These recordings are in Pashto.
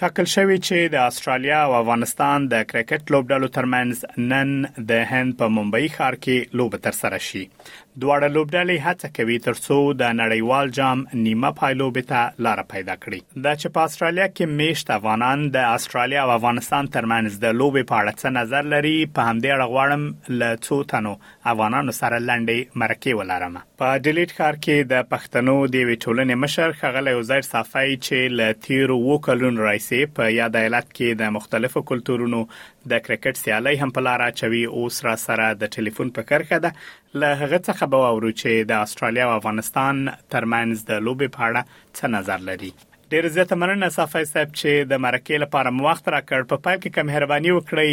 ټاکل شوې چې د اسټرالیا او افغانستان د کرکټ لوبډلو ترمنځ نن د هند په ممبئی ښار کې لوبه ترسره شي دواړه لوبډلې هڅه کوي ترڅو د نړیوال جام نیمه پایلوبې ته لار پیدا کړي دا چې په اسټرالیا کې میشت افغانان د اسټرالیا او افغانستان ترمنځ د لوبې په اړه څه نظر لري په همدې اړه غواړم له څو تنو افغانانو سره لنډې مرکې ولرم. په ډیلیټ ښار کې د پښتنو د یوې ټولنې مشر ښاغلی عزیر صافی چې له تیرو اوو کلونو راهیسې په یاد ایالت کې د مختلفو کلتورونو د کرکټ سیالۍ هم په لاره اچوي اوس راسره د ټلیفون په کرښه ده له هغه څخه به واورو چې د استرالیا او افغانستان ترمنځ د لوبې په اړه څه نظر لري ډیر زیاته مننه صافی صاحب چې د مرکې لپاره مو وخت راکړ په پیل کې که مهرباني وکړئ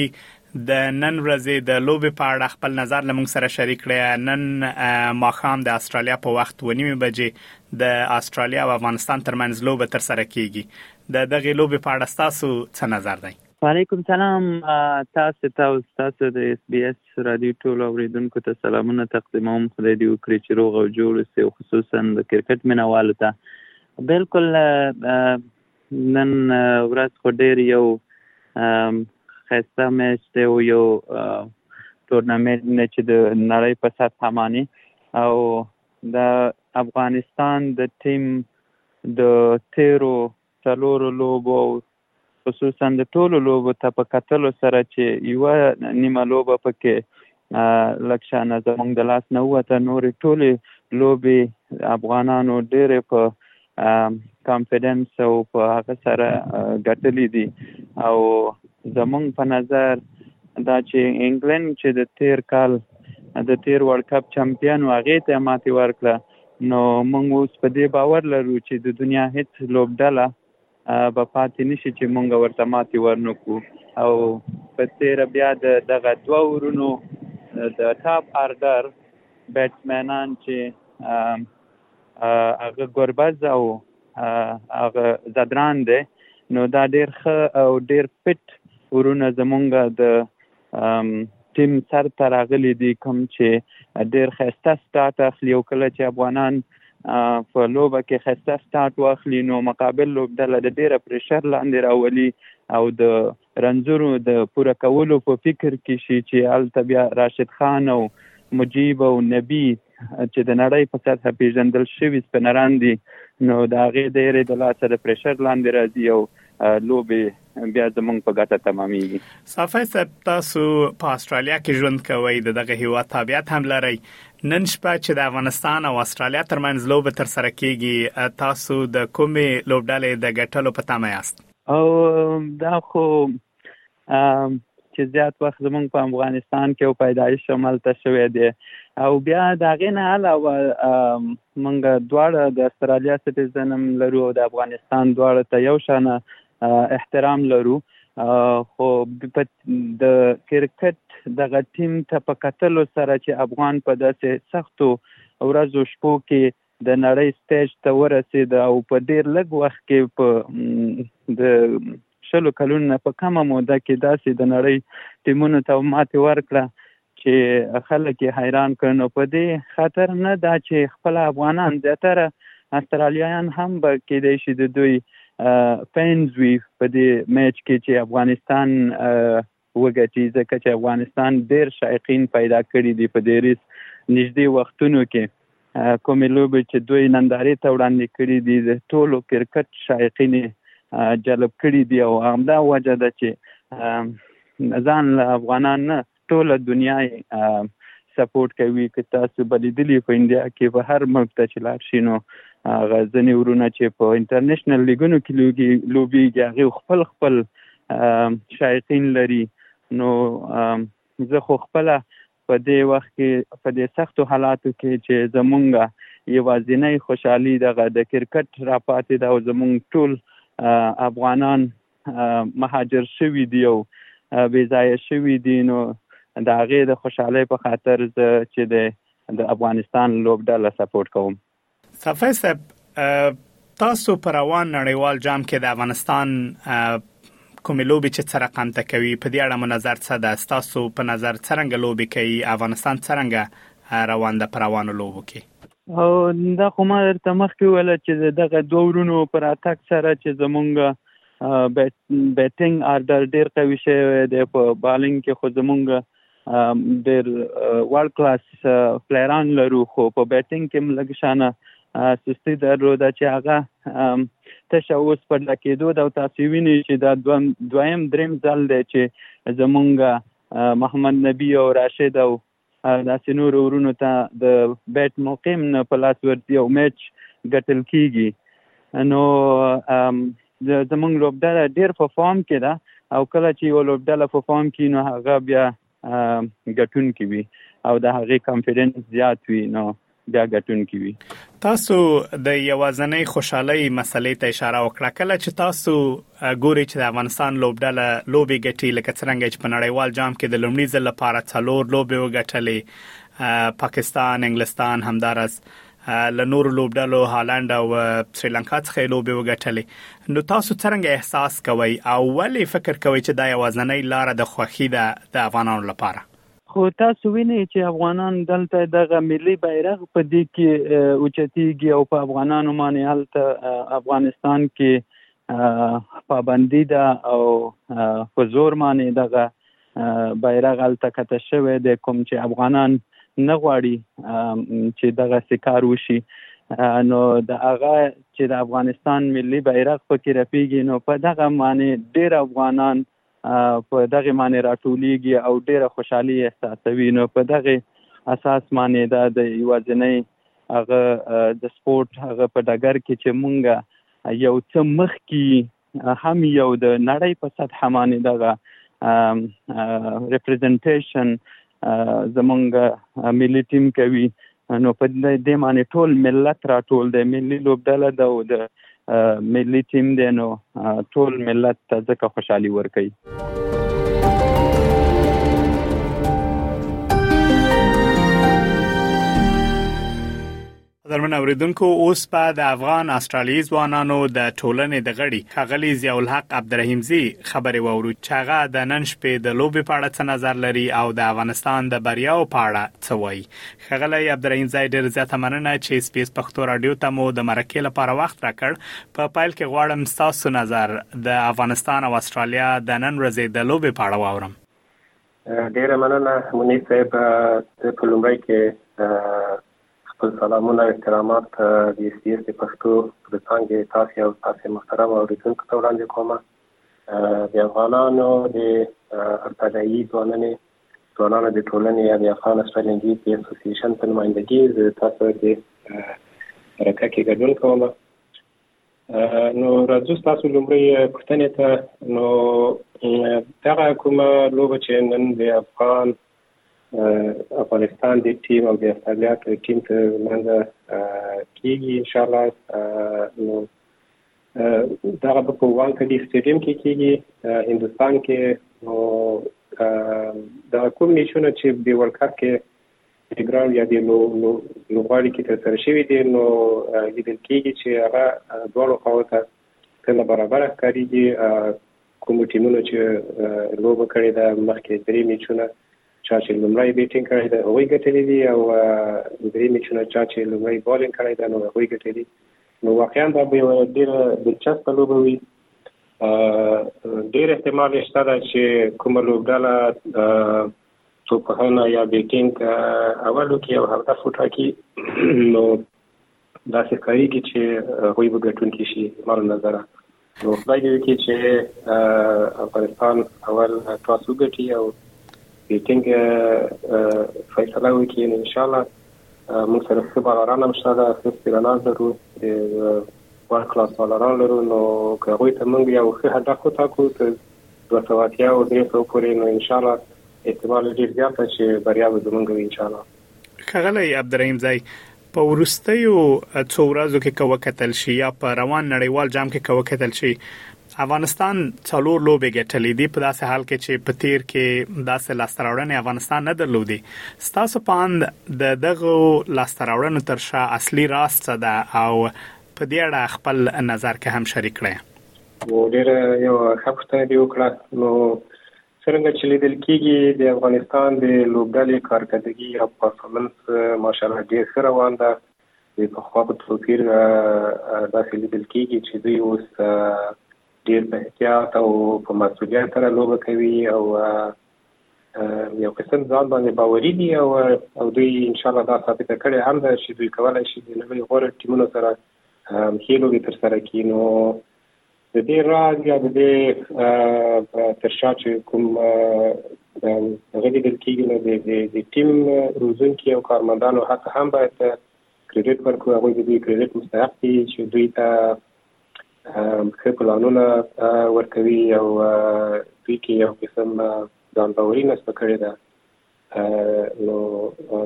د نن ورځې د لوبې په اړه خپل نظر له موږ سره شریک کړئ. نن ماښام د استرالیا په وخت و نیمې بجې د استرالیا او افغانستان ترمنځ لوبه ترسره کېږي. د دغې لوبې په اړه ستاسو څه نظر دی؟ وعلیکم سلام، تاسو ته او ستاسو د اس بي اس راډیو ټولو اورېدونکو ته سلامونه تقدیموم. خدای دې وکړي چې روغ او جوړ اوسئ او خصوصا د کرکټ مینه والو ته بلکل نن ورځ خو ډیر یو خسته میچ دی او یو تورنمنت نه چې د نړۍ په سطح معنی او د افغانستان د ټیم د تیرو څلورو لوبو او خصوصا د ټولو لوبو ته په کتلو سره چې یو نیمه لوبه پکې لږ شانه زمونږ د لاس نه ووته نورې ټولې لوبې افغانانو ډېرې په کانفیډنس او په هغه سره ګټلې دي او زمونږ په نظر دا چې انګلند چې د تیر کال د تیر ورلډ کپ چمپیون و هغې ته ماتې ورکړه نو موږ اوس په دې باور لرو چې د دنیا هیڅ لوبډله به پاتې نشي چې مونږ ورته ماتې ورنکو او په تیر بیا د دغه دوه ورونو د ټاپ آرډر بیټسمنان چې هغه ګربز او هغه زدران دی نو دا ډیر ښه او ډیر فټ ورونه زمونږ د ټیم سر ته راغلي دي کوم چې ډیر خسته سټارټ اخلي او کله چې افغانان په لوبه کې خسته سټارټ واخلي نو مقابل لوبډله د ډیره پریشر لاندې راولي او د رنځورو د پوره کولو په فکر کې شي چې هلته بیا راشد خان او مجیب او نبی چې د نړۍ په سطح پیژندل شوي سپنران دي نو د هغې د یرې د لاسه د پریشر لاندې راځي او لوبې بیا زمونږ په ګټه تمامېږي صافی صاحب تاسو په استرالیا کې ژوند کوئ د دغه هیوا تابعیت هم لرئ نن شپه چې د افغانستان او استرالیا ترمنځ لوبه تر سره کیږي تاسو د کومې لوبډلې د ګټلو په تمه یاست او دا خو چې زیات وخت زمونږ په افغانستان کې او پیدایش شمال ته شوې دي او بیا دا غینه علاوه مونږ دواړه د استرالیا سټیزن هم لرو او د افغانستان دواړه ته یو شانه احترام لرو خو په د کرکټ دغه ټیم ته په کتلو سره چې افغان په داسې سختو ورځو شپو کې د نړۍ سټیج ته ورسېد او په ډیر لږ وخت کې په د شلو کلونو نه په کمه موده کې داسې د نړۍ ټیمونو ته ماتې ورکړه چې خلک یې حیران کړ نو په دې خاطر نه دا چې خپل افغانان زیاتره استرالیایان هم به کېدای شي د دوی فینز وي په دې میچ کې چې افغانستان وګټي ځکه چې افغانستان ډېر شایقین پیدا کړي دي په دې ریس نږدې وختونو کې کومې لوبې چې دوی نندارې ته وړاندې کړي دي د ټولو کرکټ شایقین جلب کړي دي او همدا وجه ده چې ځان له افغانان نه ټوله دنیا سپورټ کوي که تاسو بلیدلی په انډیا کې په هر ملک ته چې لاړ شي نو هغه ځنې ورونه چې په انټرنیشنل لیګونو کې لوګي لوبيږي هغه خپل خپل شایقین لري نو زه خو خپل په دې وخت کې په دې سختو حالاتو کې چې زمونږه یوازینی خوشحالي دغه د کرکټ راپاتې دا زمونږ ټول افغانان مهاجر شوي دي او بې ځایه شوي دي نو د هغې د خوشحالۍ په خاطر زه چې د د افغانستان لوبډله سپورټ کوم صفای صاحب تاسو پر روان نړیوال جام کې د افغانستان کومې لوبې چې څه رقم ته کوي په دې اړه مو نظر څه ده تاسو په نظر څنګه لوبې کوي افغانستان څنګه روان ده پر روانو لوبو کې او دا خو ما درته مخکې ویل چې د دغه دوه ورونو پر اتک سره چې زمونږ بیټینګ آرډر ډیر قوي شوی دی په بالینګ کې خو زمونږ ډیر ورلډ کلاس پلیران لرو خو په بیټینګ کې هم لږ شانه سستی درلوده چې هغه تشه اوس په ډله کېدو ده او تاسو وینئ چې دا دویم دویم دریم ځل دی چې زمونږ محمد نبی او راشد او داسې نورو ورونو ته د بیټ موقع نه په لاس ورځي او میچ ګټل کیږي نو زمونږ لوبډله ډیر په فارم کې ده او کله چې یو لوبډله په فارم کې نو هغه بیا ګټون کې وي او د هغې کانفیډنس زیات وي نو بیا ګټونکي وي. تاسو د یوازنۍ خوشحالۍ مسلې ته اشاره وکړه کله چې تاسو ګوري چې د افغانستان لوبډله لوبي ګټي لکه څنګه چې په نړیوال جام کې د لومړي ځل لپاره څلور لوبي وګټلې پاکستان انګلستان همدارس له نورو لوبډلو هالند او سریلانکا څخه لوبي وګټلې نو تاسو څنګه احساس کوئ او ولې فکر کوئ چې دا یوازنۍ لار د خوخي ده د افغانانو لپاره خو تاسو وینئ چې افغانان دلته دغه ملي بیرغ په دې کې اوچتیږي او په افغانانو باندې هلته افغانستان کې پابندي ده او په زور باندې دغه بیرغ هلته کته شوی دی کوم چې افغانان نه غواړي چې دغه سکار وشي نو د هغه چې د افغانستان ملي بیرغ پکې رپیږي نو په دغه معنی ډیر افغانان په دغه معنی راټولیږي او ډیره خوشحالي احساسوي نو په دغه اساس معنی دا د یوازینی هغه د سپورت هغه په ډګر کې چې مونږه یو څه مخ کې هم یو د نړۍ په سطح باندې دغه ریپرزنټیشن زمونږ ملي ټیم کوي نو په دې معنی ټول ملت را ټول دی ملي لوبډله ده او د ملي ټیم دی نو ټول ملت ته ځکه خوشحالي ورکوي درمن اوریدونکو اوس په د افغان استرالیي ځوانانو د ټولنې د غړي خغلی ضیاء الحق عبدالرحیم زی خبرې وورو چې هغه د نن شپې د لوبې په اړه څه نظر لري او د افغانستان د بریاو په اړه څه وایي خغلی عبدالرحیم زی ډیر زیاته مننه چې سپیس پښتو رادیو ته مو د مرکې لپاره وخت راکړ په پایل کې غواړم تاسو نظر د افغانستان او استرالیا د نن ورځې د لوبې په اړه واورم ډیره مننه مونږ صاحب ته په لومړی کې خپل سلامونه او احترامات د اس بي اس د پښتو د څانګې تاسو او تاسو محترم اوریدونکو ته وړاندې کوم. د افغانانو د ارتدایي ځواننې ځوانانو د ټولنې یا د افغان اسټرل انګلیس د اسوسییشن په نمایندګي زه تاسو د مرکه کې ګډون کوم نو راځو تاسو لومړی پښتنې ته نو دغه کومه لوبه چې نن د افغان افغانستان د ټیم او د استرالیا تر ټیم تر منځ کیږي ان شاء الله نو دغه په وان کلی سټیډیم کې کیږي هندستان کې نو دا کوم میچونه چې د ورلد کپ کې تلګرام یا د لوبغاړي کې ترسره شوي دي نو لیدل کېږي چې هغه دواړو خواو ته کله برابر ښکارېږي کومو ټیمونو چې لوبه کړې ده مخکې درې میچونه چا چې لومړی بیټینګ کړی دی هغوی ګټلي دي او درې میچونه چا چې لومړی بالینګ کړی دی نو هغوی ګټلي نو واقعا دا به یوه ډېره دلچسپه لوبه وي ډېر احتمال شته ده چې کومه لوبډله تو پهنا یا بیټینګ اولو کې او هفته فوټا کې نو دا څه کوي کې چې غوي به ګټون کې شي مال نظر نو خدای دې وکړي چې افغانستان اول ټاس وګټي او بیټینګ فیصله وکړي ان شاء الله موږ سره څه بالران هم شته دا څه سپیرناز لرو د ور کلاس بالران لرو نو که هغوی ته موږ یو ښه هدف وټاکو ته دوه سوه اتیا او درې سوه پورې نو ان شاء الله احتمال ډیر زیات ده چې بریا به زمونږ وي ان شاء الله ښاغلی عبدالرحیم ځای په ورستیو څو ورځو کې کوه کتل شي یا په روان نړیوال جام کې کوه کتل شي افغانستان څلور لوبې ګټلې دي په داسې حال کې چې په تیر کې داسې لاستراوړنې افغانستان نه درلودي ستاسو پاند د دغه لاستراوړنو تر شا اصلي راز څه ده او په دې اړه خپل نظر که هم شریک کړئ نو ډیره یو ښه پوښتنه دی وکړه نو څرنګه چې لیدل کیږي د افغانستان د لوبډلې کارکردګي او پرفارمنس ماشاءالله ډیر ښه روان ده د پخوا په توپیر داسې لیدل کیږي چې دوی اوس ډیر په احتیاط او په مسؤلیت سره لوبه کوي او یو قسم ځان باندې باوري دي او او دوی ان شاء الله دا ثابته کړې هم ده چې دوی کولای شي د نړۍ غوره ټیمونو سره ښې لوبې ترسره کړي نو د دې راز یا د دې تر شا چې کوم هغه لیدل کېږي نو د ټیم روزونکي او کارمندانو حق هم باید کریډیټ ورکړو هغوی د دوی کریډیټ مستحق دي چې دوی ته ښه پلانونه ورکوي او دوی کې یو قسم ځان باوري نسبه کړې ده نو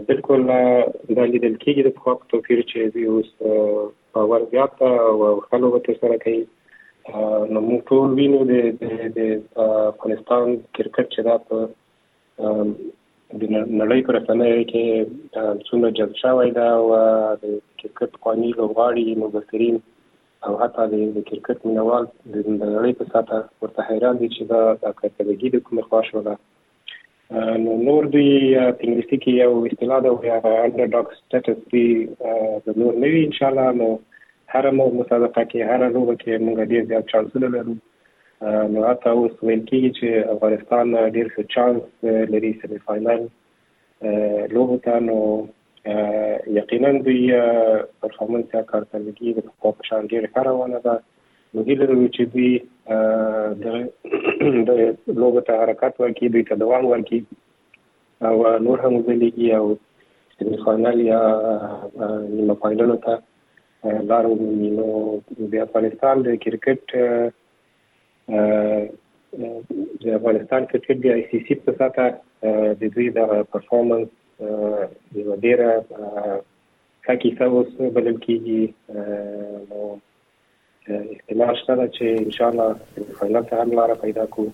بالکل دا لیدل کېږي د پخوا په توپیر چې دوی اوس باور زیات ده او ښه لوبه ترسره کوي نو موږ ټول وینو د د افغانستان کرکټ چې دا په د نړۍ پر رسنیو کې څومره جذب شوی ده او د کرکټ قواني لوبغاړي مبصرین او حتی د کرکټ مینوال د نړۍ په سطح ورته حیران دي چې دا دا کارکردګي د کومې خوا شوله نو نور دی په انګلیسي کې یو اصطلاح ده چې هغه انډر ډاګ سټیټس دی د نور نه وي ان شاء الله نو هر مو مسابقه کې هر لوبه کې موږ ډیر زیات چانسونه لرو نو حتی اوس ویل کېږي چې افغانستان ډیر ښه چانس لري سیمي فاینل لوبو ته نو یقینا دوی پرفارمنس یا کارکردګي د پخوا په شان ډېره ښه روانه ده نو هیله لرو چې دوی د لوبو ته حرکت ورکړي دوی ته دوام ورکړي او نور هم وځلېږي او سیمي فاینل یا نیمه فاینلو ته لار ومومي نو د افغانستان د کرکټ د افغانستان کرکټ د آی سی سی په ساته د دوی د پرفورمنس یو ډیره ښه کیسه اوس بلل کیږي نو احتمال شته چې ان شاء الله فاینل ته هم لار پیدا کو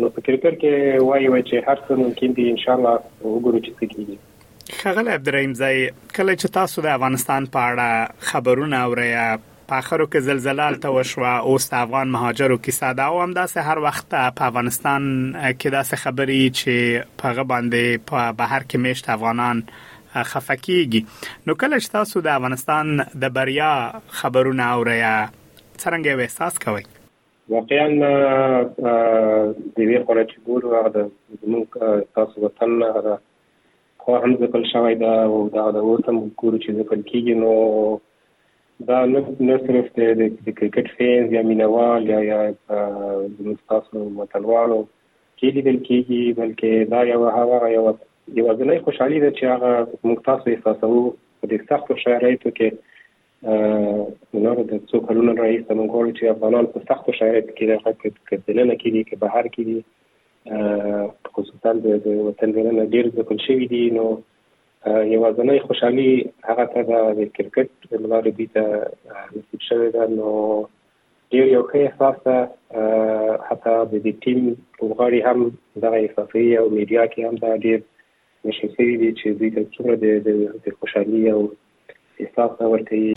نو په کرکټ کې وایي چې هر څه ممکن دي ان شاء الله وګورو چې څه کیږي ښاغلی عبدالرحیم زی کله چې تاسو د افغانستان په اړه خبرونه اورئ په اخرو کې زلزله هلته وشوه اوس د افغان مهاجرو کیسه ده او همداسې هر وخت په افغانستان کې داسې خبرې چې په هغه باندې په بهر کې میشت افغانان خفه کیږي نو کله چې تاسو د افغانستان د بریا خبرونه اورئ څنګه یو احساس کوئ واقعا د وی خورا چې ګورو هغه د زموږ تاسو وطن هغه خو هم ځپل شوی ده او دا د اوس هم ګورو چې ځپل کېږي نو دا نه نه صرف د د کرکټ فینز یا مینوال یا یا زموږ تاسو وطنوالو کې لیدل کېږي بلکې دا یو هغه یو یوازنۍ خوشحالي ده چې هغه موږ تاسو احساسوو په دې سختو شرایطو کې مناره د څو کلونو راهیسې موږ غواړو چې افغانان په سختو شرایطو کې دغه که دننه کې دي که بهر کې دي خصوصا د وطن دننه ډېر ځپل شوي دي نو یوازنۍ خوشحالي هغه ته د کرکټ له لارې دوی ته نصیب شوې ده نو ډېر یو ښه احساس ده حتی د دې ټیم لوبغاړي هم دغه احساسوي او میډیا کې هم دا ډېر مشهور شوي دي چې دوی ته څومره د خوشحالي او احساس نه ورکوي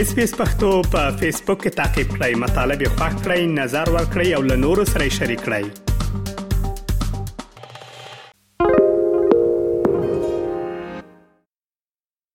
اس پی اس پختو په فیسبوک کې تا کې پلی مطلب یو فاک کړئ نظر ور کړئ او له نورو سره شریک کړئ